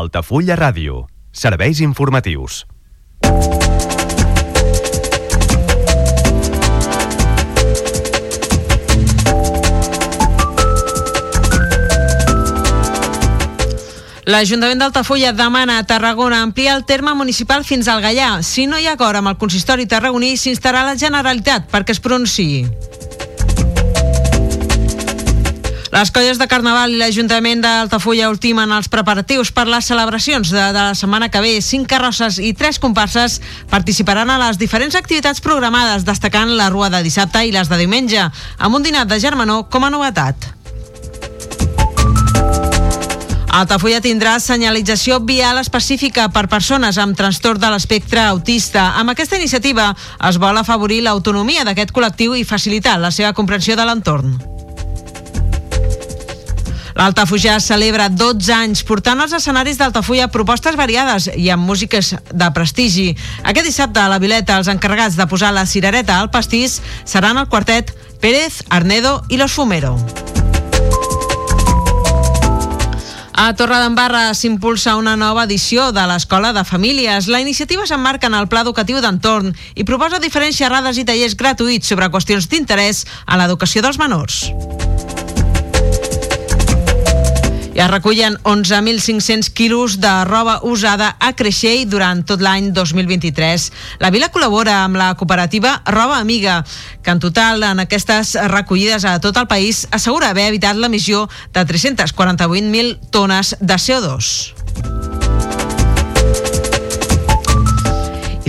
Altafulla Ràdio. Serveis informatius. L'Ajuntament d'Altafulla demana a Tarragona ampliar el terme municipal fins al Gallà. Si no hi ha acord amb el consistori tarragoní, s'instarà la Generalitat perquè es pronunciï. Les colles de Carnaval i l'Ajuntament d'Altafulla ultimen els preparatius per les celebracions de, de la setmana que ve. Cinc carrosses i tres comparses participaran a les diferents activitats programades, destacant la rua de dissabte i les de diumenge, amb un dinat de germanor com a novetat. Altafulla tindrà senyalització vial específica per persones amb trastorn de l'espectre autista. Amb aquesta iniciativa es vol afavorir l'autonomia d'aquest col·lectiu i facilitar la seva comprensió de l'entorn. L'Altafulla celebra 12 anys portant als escenaris d'Altafulla propostes variades i amb músiques de prestigi. Aquest dissabte a la Vileta els encarregats de posar la cirereta al pastís seran el quartet Pérez, Arnedo i Los Fumero. A Torredembarra s'impulsa una nova edició de l'Escola de Famílies. La iniciativa s'emmarca en el Pla Educatiu d'Entorn i proposa diferents xerrades i tallers gratuïts sobre qüestions d'interès a l'educació dels menors. I es recullen 11.500 quilos de roba usada a Creixell durant tot l'any 2023. La vila col·labora amb la cooperativa Roba Amiga, que en total en aquestes recollides a tot el país assegura haver evitat l'emissió de 348.000 tones de CO2.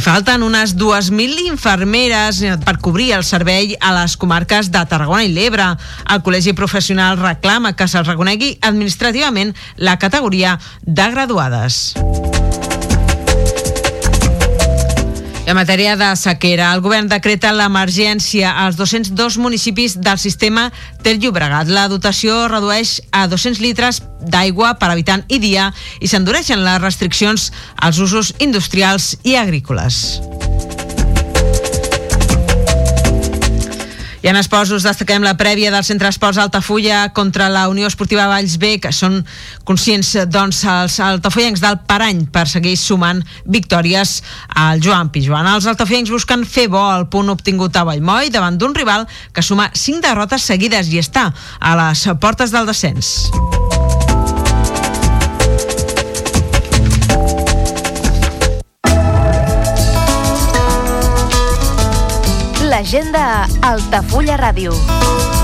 Falten unes 2.000 infermeres per cobrir el servei a les comarques de Tarragona i l'Ebre. El Col·legi Professional reclama que se'ls reconegui administrativament la categoria de graduades. En matèria de sequera, el govern decreta l'emergència als 202 municipis del sistema Ter Llobregat. La dotació redueix a 200 litres d'aigua per habitant i dia i s'endureixen les restriccions als usos industrials i agrícoles. I en esports us destaquem la prèvia del Centre Esports Altafulla contra la Unió Esportiva Valls B, que són conscients doncs, els altafollencs del Parany per seguir sumant victòries al Joan Pijuan. Els altafollencs busquen fer bo el punt obtingut a Vallmoll davant d'un rival que suma 5 derrotes seguides i està a les portes del descens. L'agenda Altafulla Ràdio.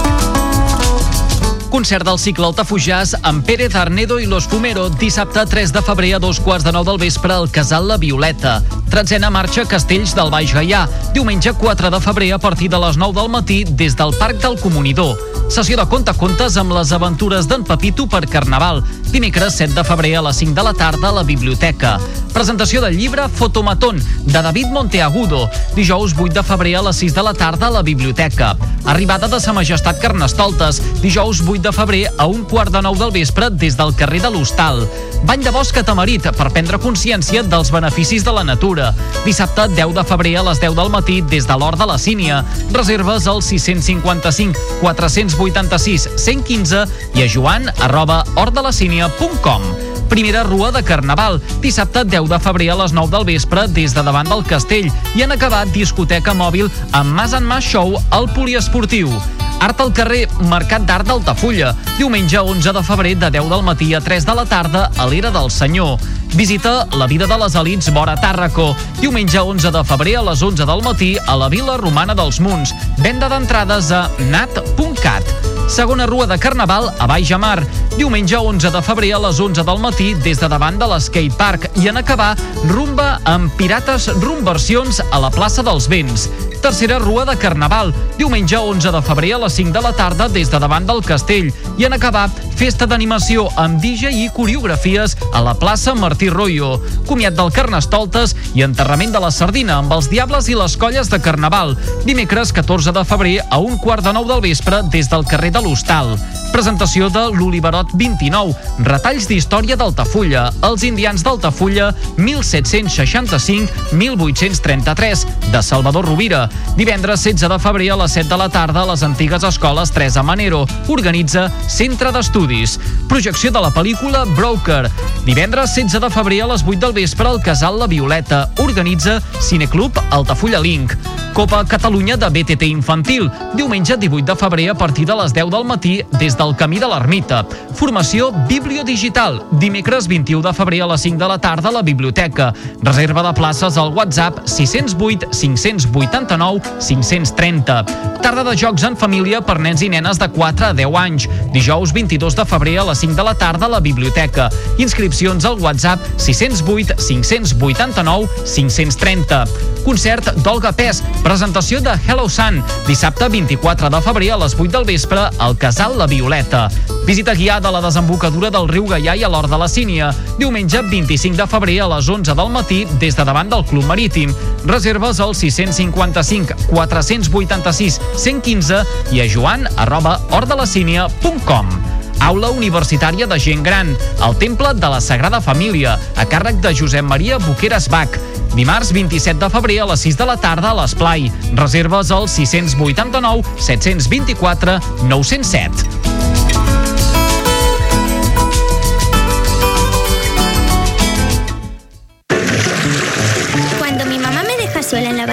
Concert del cicle Altafujàs amb Pérez Arnedo i Los Fumero dissabte 3 de febrer a dos quarts de nou del vespre al Casal La Violeta. Tretzena marxa Castells del Baix Gaià, diumenge 4 de febrer a partir de les 9 del matí des del Parc del Comunidor. Sessió de conte-contes amb les aventures d'en Pepito per Carnaval, dimecres 7 de febrer a les 5 de la tarda a la biblioteca. Presentació del llibre Fotomatón, de David Monteagudo, dijous 8 de febrer a les 6 de la tarda a la biblioteca. Arribada de Sa Majestat Carnestoltes, dijous 8 de febrer a un quart de nou del vespre des del carrer de l'Hostal. Bany de bosc a Tamarit per prendre consciència dels beneficis de la natura. Dissabte 10 de febrer a les 10 del matí des de l'Hort de la Sínia. Reserves al 655 486 115 i a joan arroba hortdelasínia.com. Primera rua de Carnaval, dissabte 10 de febrer a les 9 del vespre des de davant del castell i han acabat discoteca mòbil amb Mas en Mas Show al poliesportiu. Art al carrer Mercat d'Art d'Altafulla, diumenge 11 de febrer de 10 del matí a 3 de la tarda a l'Era del Senyor. Visita la vida de les elites vora Tàrraco, diumenge 11 de febrer a les 11 del matí a la Vila Romana dels Munts. Venda d'entrades a nat.cat. Segona rua de Carnaval a Baix Amar, diumenge 11 de febrer a les 11 del matí des de davant de l'Skate Park i en acabar rumba amb Pirates Rumversions a la plaça dels Vents. Tercera rua de Carnaval, diumenge 11 de febrer a les 5 de la tarda des de davant del castell i en acabar festa d'animació amb DJ i coreografies a la plaça Martí Royo. Comiat del Carnestoltes i enterrament de la sardina amb els Diables i les Colles de Carnaval. Dimecres 14 de febrer a un quart de nou del vespre des del carrer de l'Hostal. Presentació de l'Oliverot 29, retalls d'història d'Altafulla, els indians d'Altafulla 1765-1833, de Salvador Rovira. Divendres 16 de febrer a les 7 de la tarda a les antigues escoles Teresa Manero. Organitza Centre d'Estudis. Projecció de la pel·lícula Broker. Divendres 16 de febrer a les 8 del vespre al Casal La Violeta. Organitza Cineclub Altafulla Link. Copa Catalunya de BTT Infantil. Diumenge 18 de febrer a partir de les 10 del matí des del Camí de l'Ermita. Formació Bibliodigital. Dimecres 21 de febrer a les 5 de la tarda a la biblioteca. Reserva de places al WhatsApp 608 589 530. Tarda de jocs en família per nens i nenes de 4 a 10 anys. Dijous 22 de febrer a les 5 de la tarda a la biblioteca. Inscripcions al WhatsApp 608 589 530. Concert d'Olga Pes, presentació de Hello Sun, dissabte 24 de febrer a les 8 del vespre al Casal La Violeta. Visita guiada a la desembocadura del riu Gaià i a l'Hort de la Sínia. Diumenge 25 de febrer a les 11 del matí des de davant del Club Marítim. Reserves al 655 486 115 i a joan arroba hortdelacínia.com. Aula Universitària de Gent Gran, al Temple de la Sagrada Família, a càrrec de Josep Maria Boqueras Bach. Dimarts 27 de febrer a les 6 de la tarda a l'Esplai. Reserves al 689 724 907.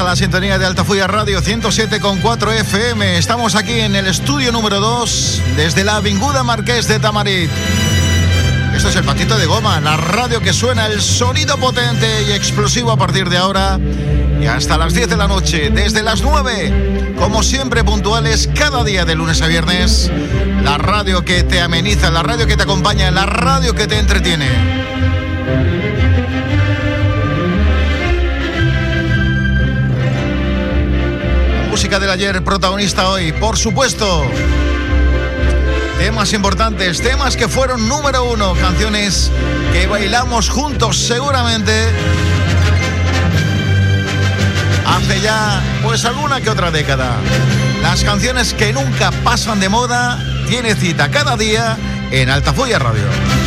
A la sintonía de Altafulla Radio 107.4 FM. Estamos aquí en el estudio número 2 desde la Avinguda Marqués de Tamarit. Esto es el patito de goma, la radio que suena el sonido potente y explosivo a partir de ahora y hasta las 10 de la noche, desde las 9, como siempre puntuales, cada día de lunes a viernes. La radio que te ameniza, la radio que te acompaña, la radio que te entretiene. Música del ayer protagonista hoy, por supuesto. Temas importantes, temas que fueron número uno, canciones que bailamos juntos seguramente. Hace ya, pues alguna que otra década. Las canciones que nunca pasan de moda, tiene cita cada día en Altafulla Radio.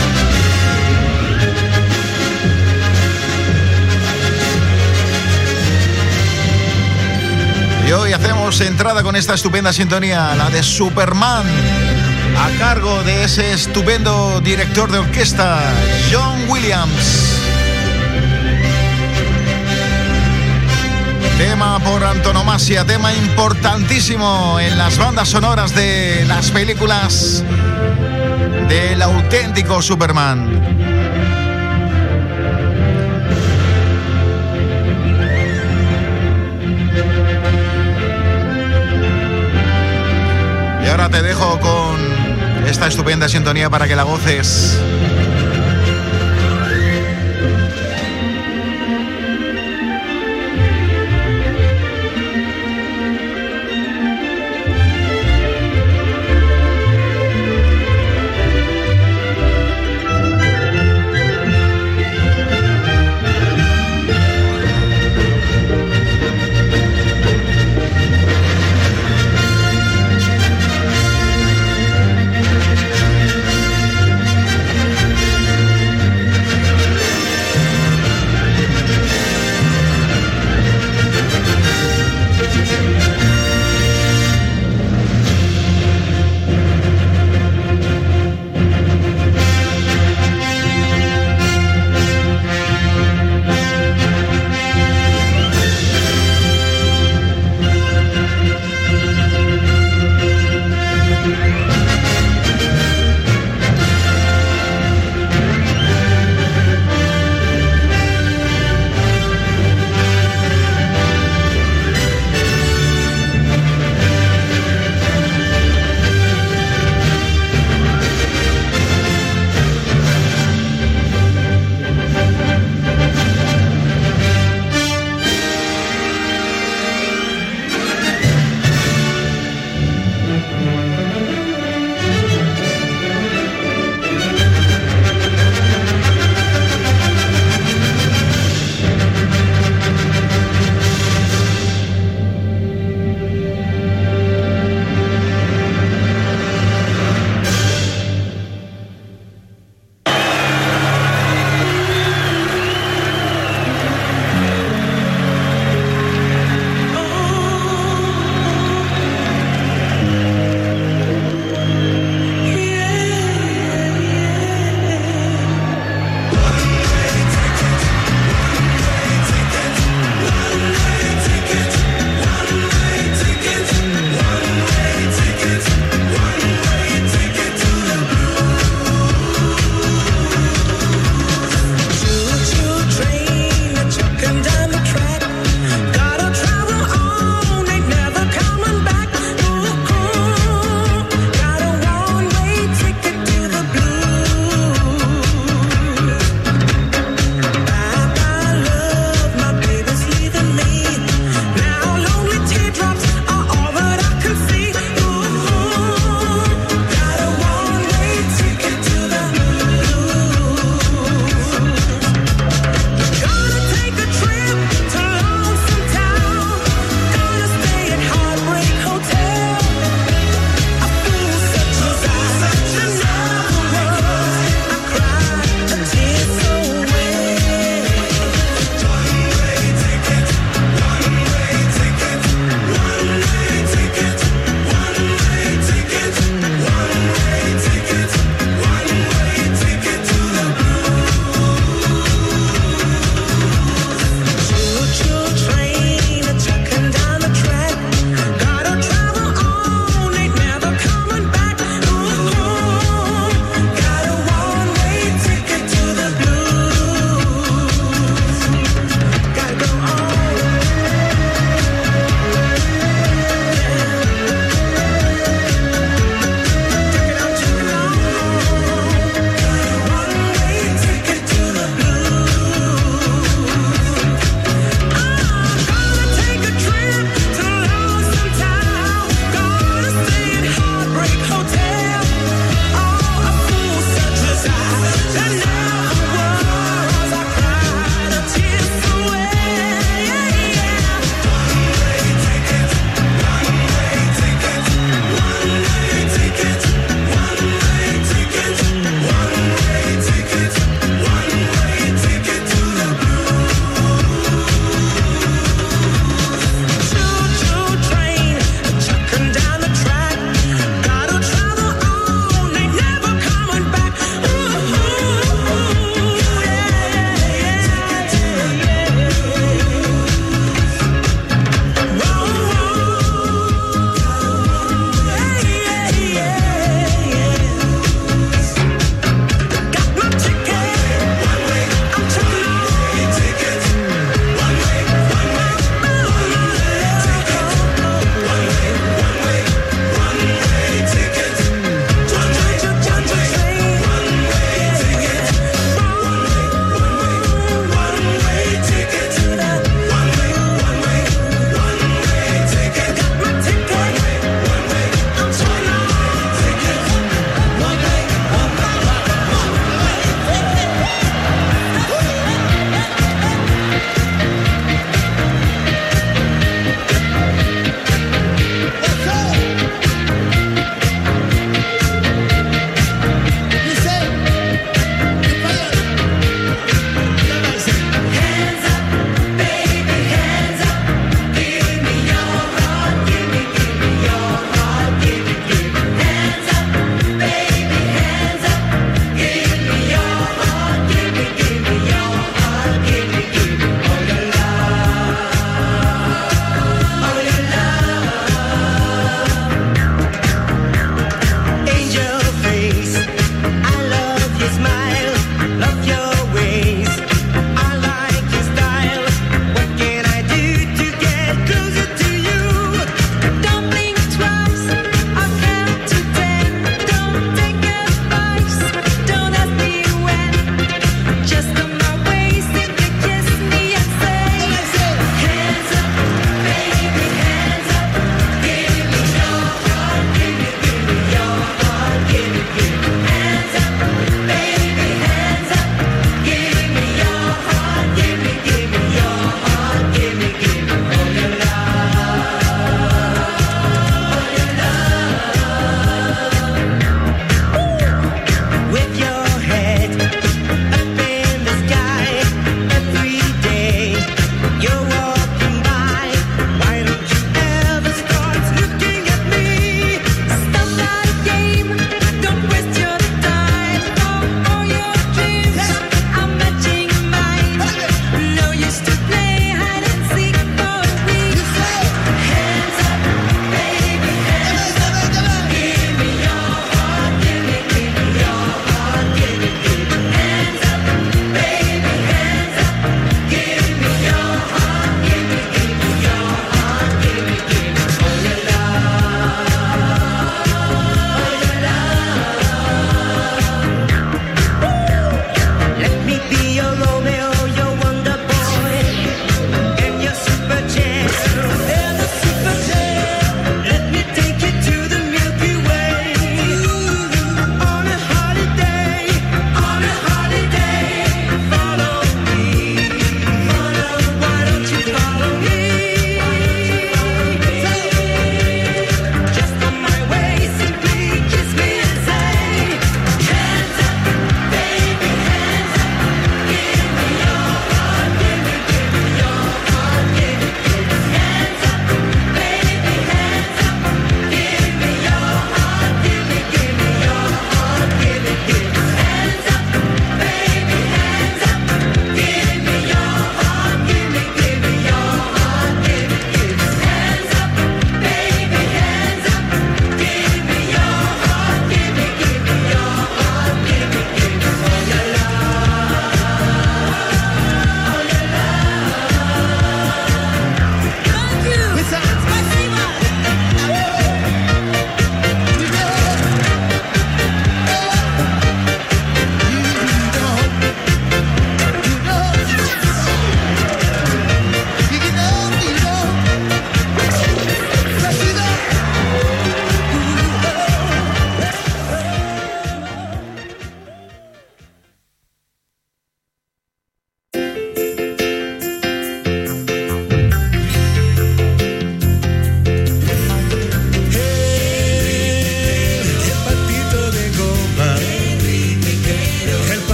Hoy hacemos entrada con esta estupenda sintonía, la de Superman, a cargo de ese estupendo director de orquesta, John Williams. Tema por antonomasia, tema importantísimo en las bandas sonoras de las películas del auténtico Superman. Ahora te dejo con esta estupenda sintonía para que la goces.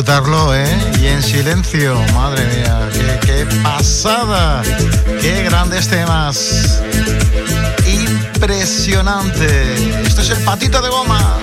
disfrutarlo, ¿eh? Y en silencio, madre mía, qué, qué pasada, qué grandes temas. Impresionante. Esto es el patito de goma.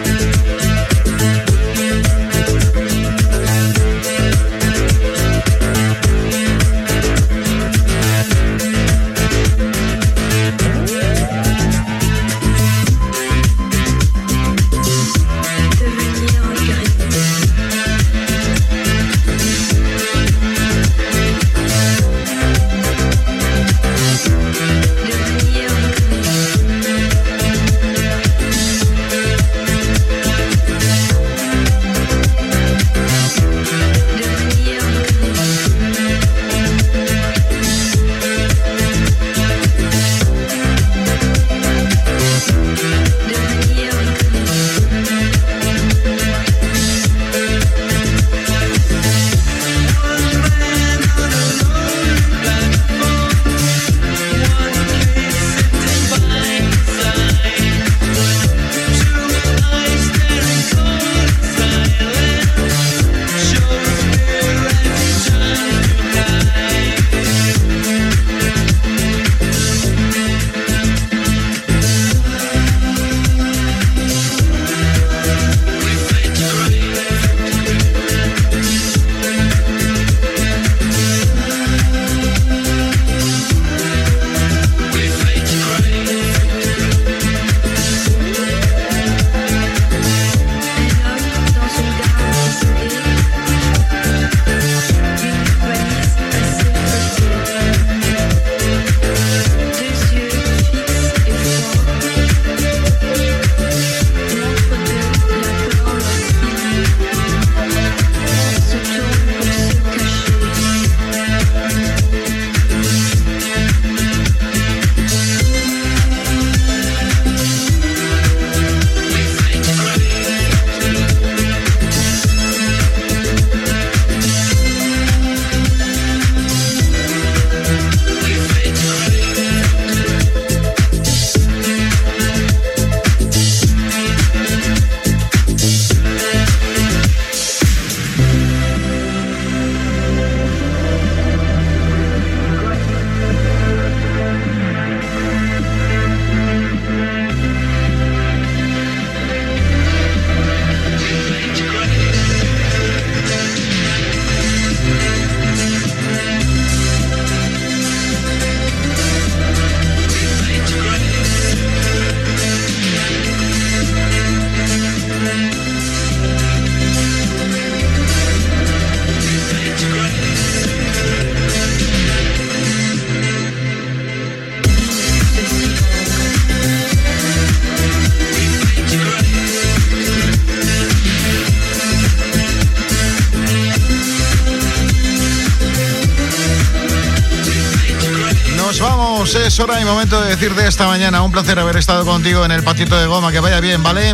Hora y momento de decirte esta mañana. Un placer haber estado contigo en el patito de goma. Que vaya bien, ¿vale?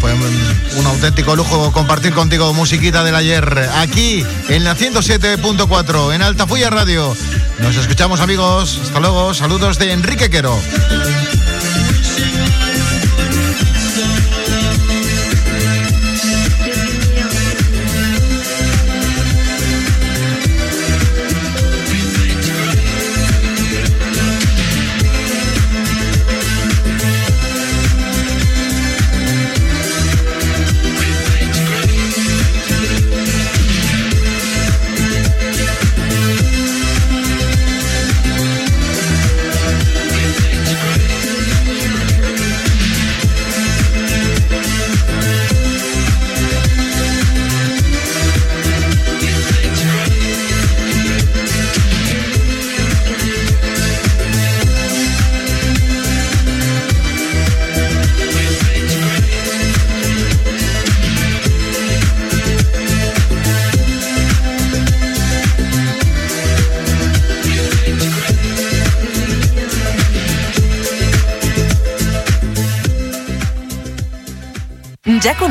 Fue un, auténtico lujo compartir contigo musiquita del ayer. Aquí en la 107.4 en Altafulla Radio. Nos escuchamos, amigos. Hasta luego. Saludos de Enrique Quero.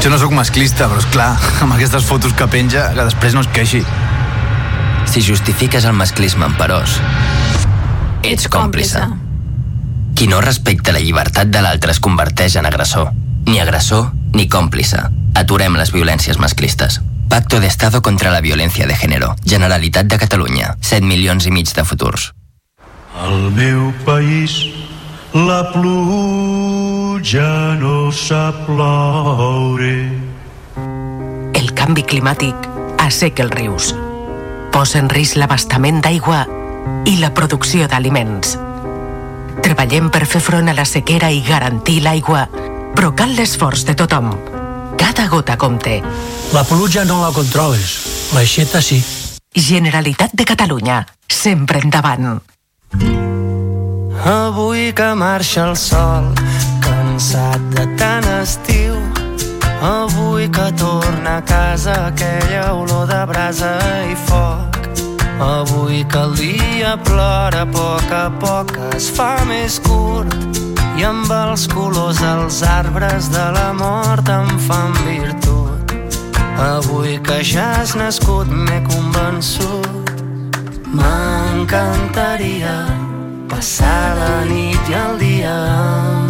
Jo no sóc masclista, però és clar, amb aquestes fotos que penja, que després no es queixi. Si justifiques el masclisme en perós, ets còmplice. Qui no respecta la llibertat de l'altre es converteix en agressor. Ni agressor ni còmplice. Aturem les violències masclistes. Pacto de Estado contra la Violencia de Género. Generalitat de Catalunya. 7 milions i mig de futurs. Al meu país la pluja no sap ploure. El canvi climàtic asseca els rius, posa en risc l'abastament d'aigua i la producció d'aliments. Treballem per fer front a la sequera i garantir l'aigua, però cal l'esforç de tothom. Cada gota compte. La pluja no la controles, l'aixeta sí. Generalitat de Catalunya, sempre endavant. Avui que marxa el sol, cansat de tant estiu. Avui que torna a casa aquella olor de brasa i foc. Avui que el dia plora a poc a poc es fa més curt i amb els colors dels arbres de la mort em fan virtut. Avui que ja has nascut m'he convençut M'encantaria passar la nit i el dia amb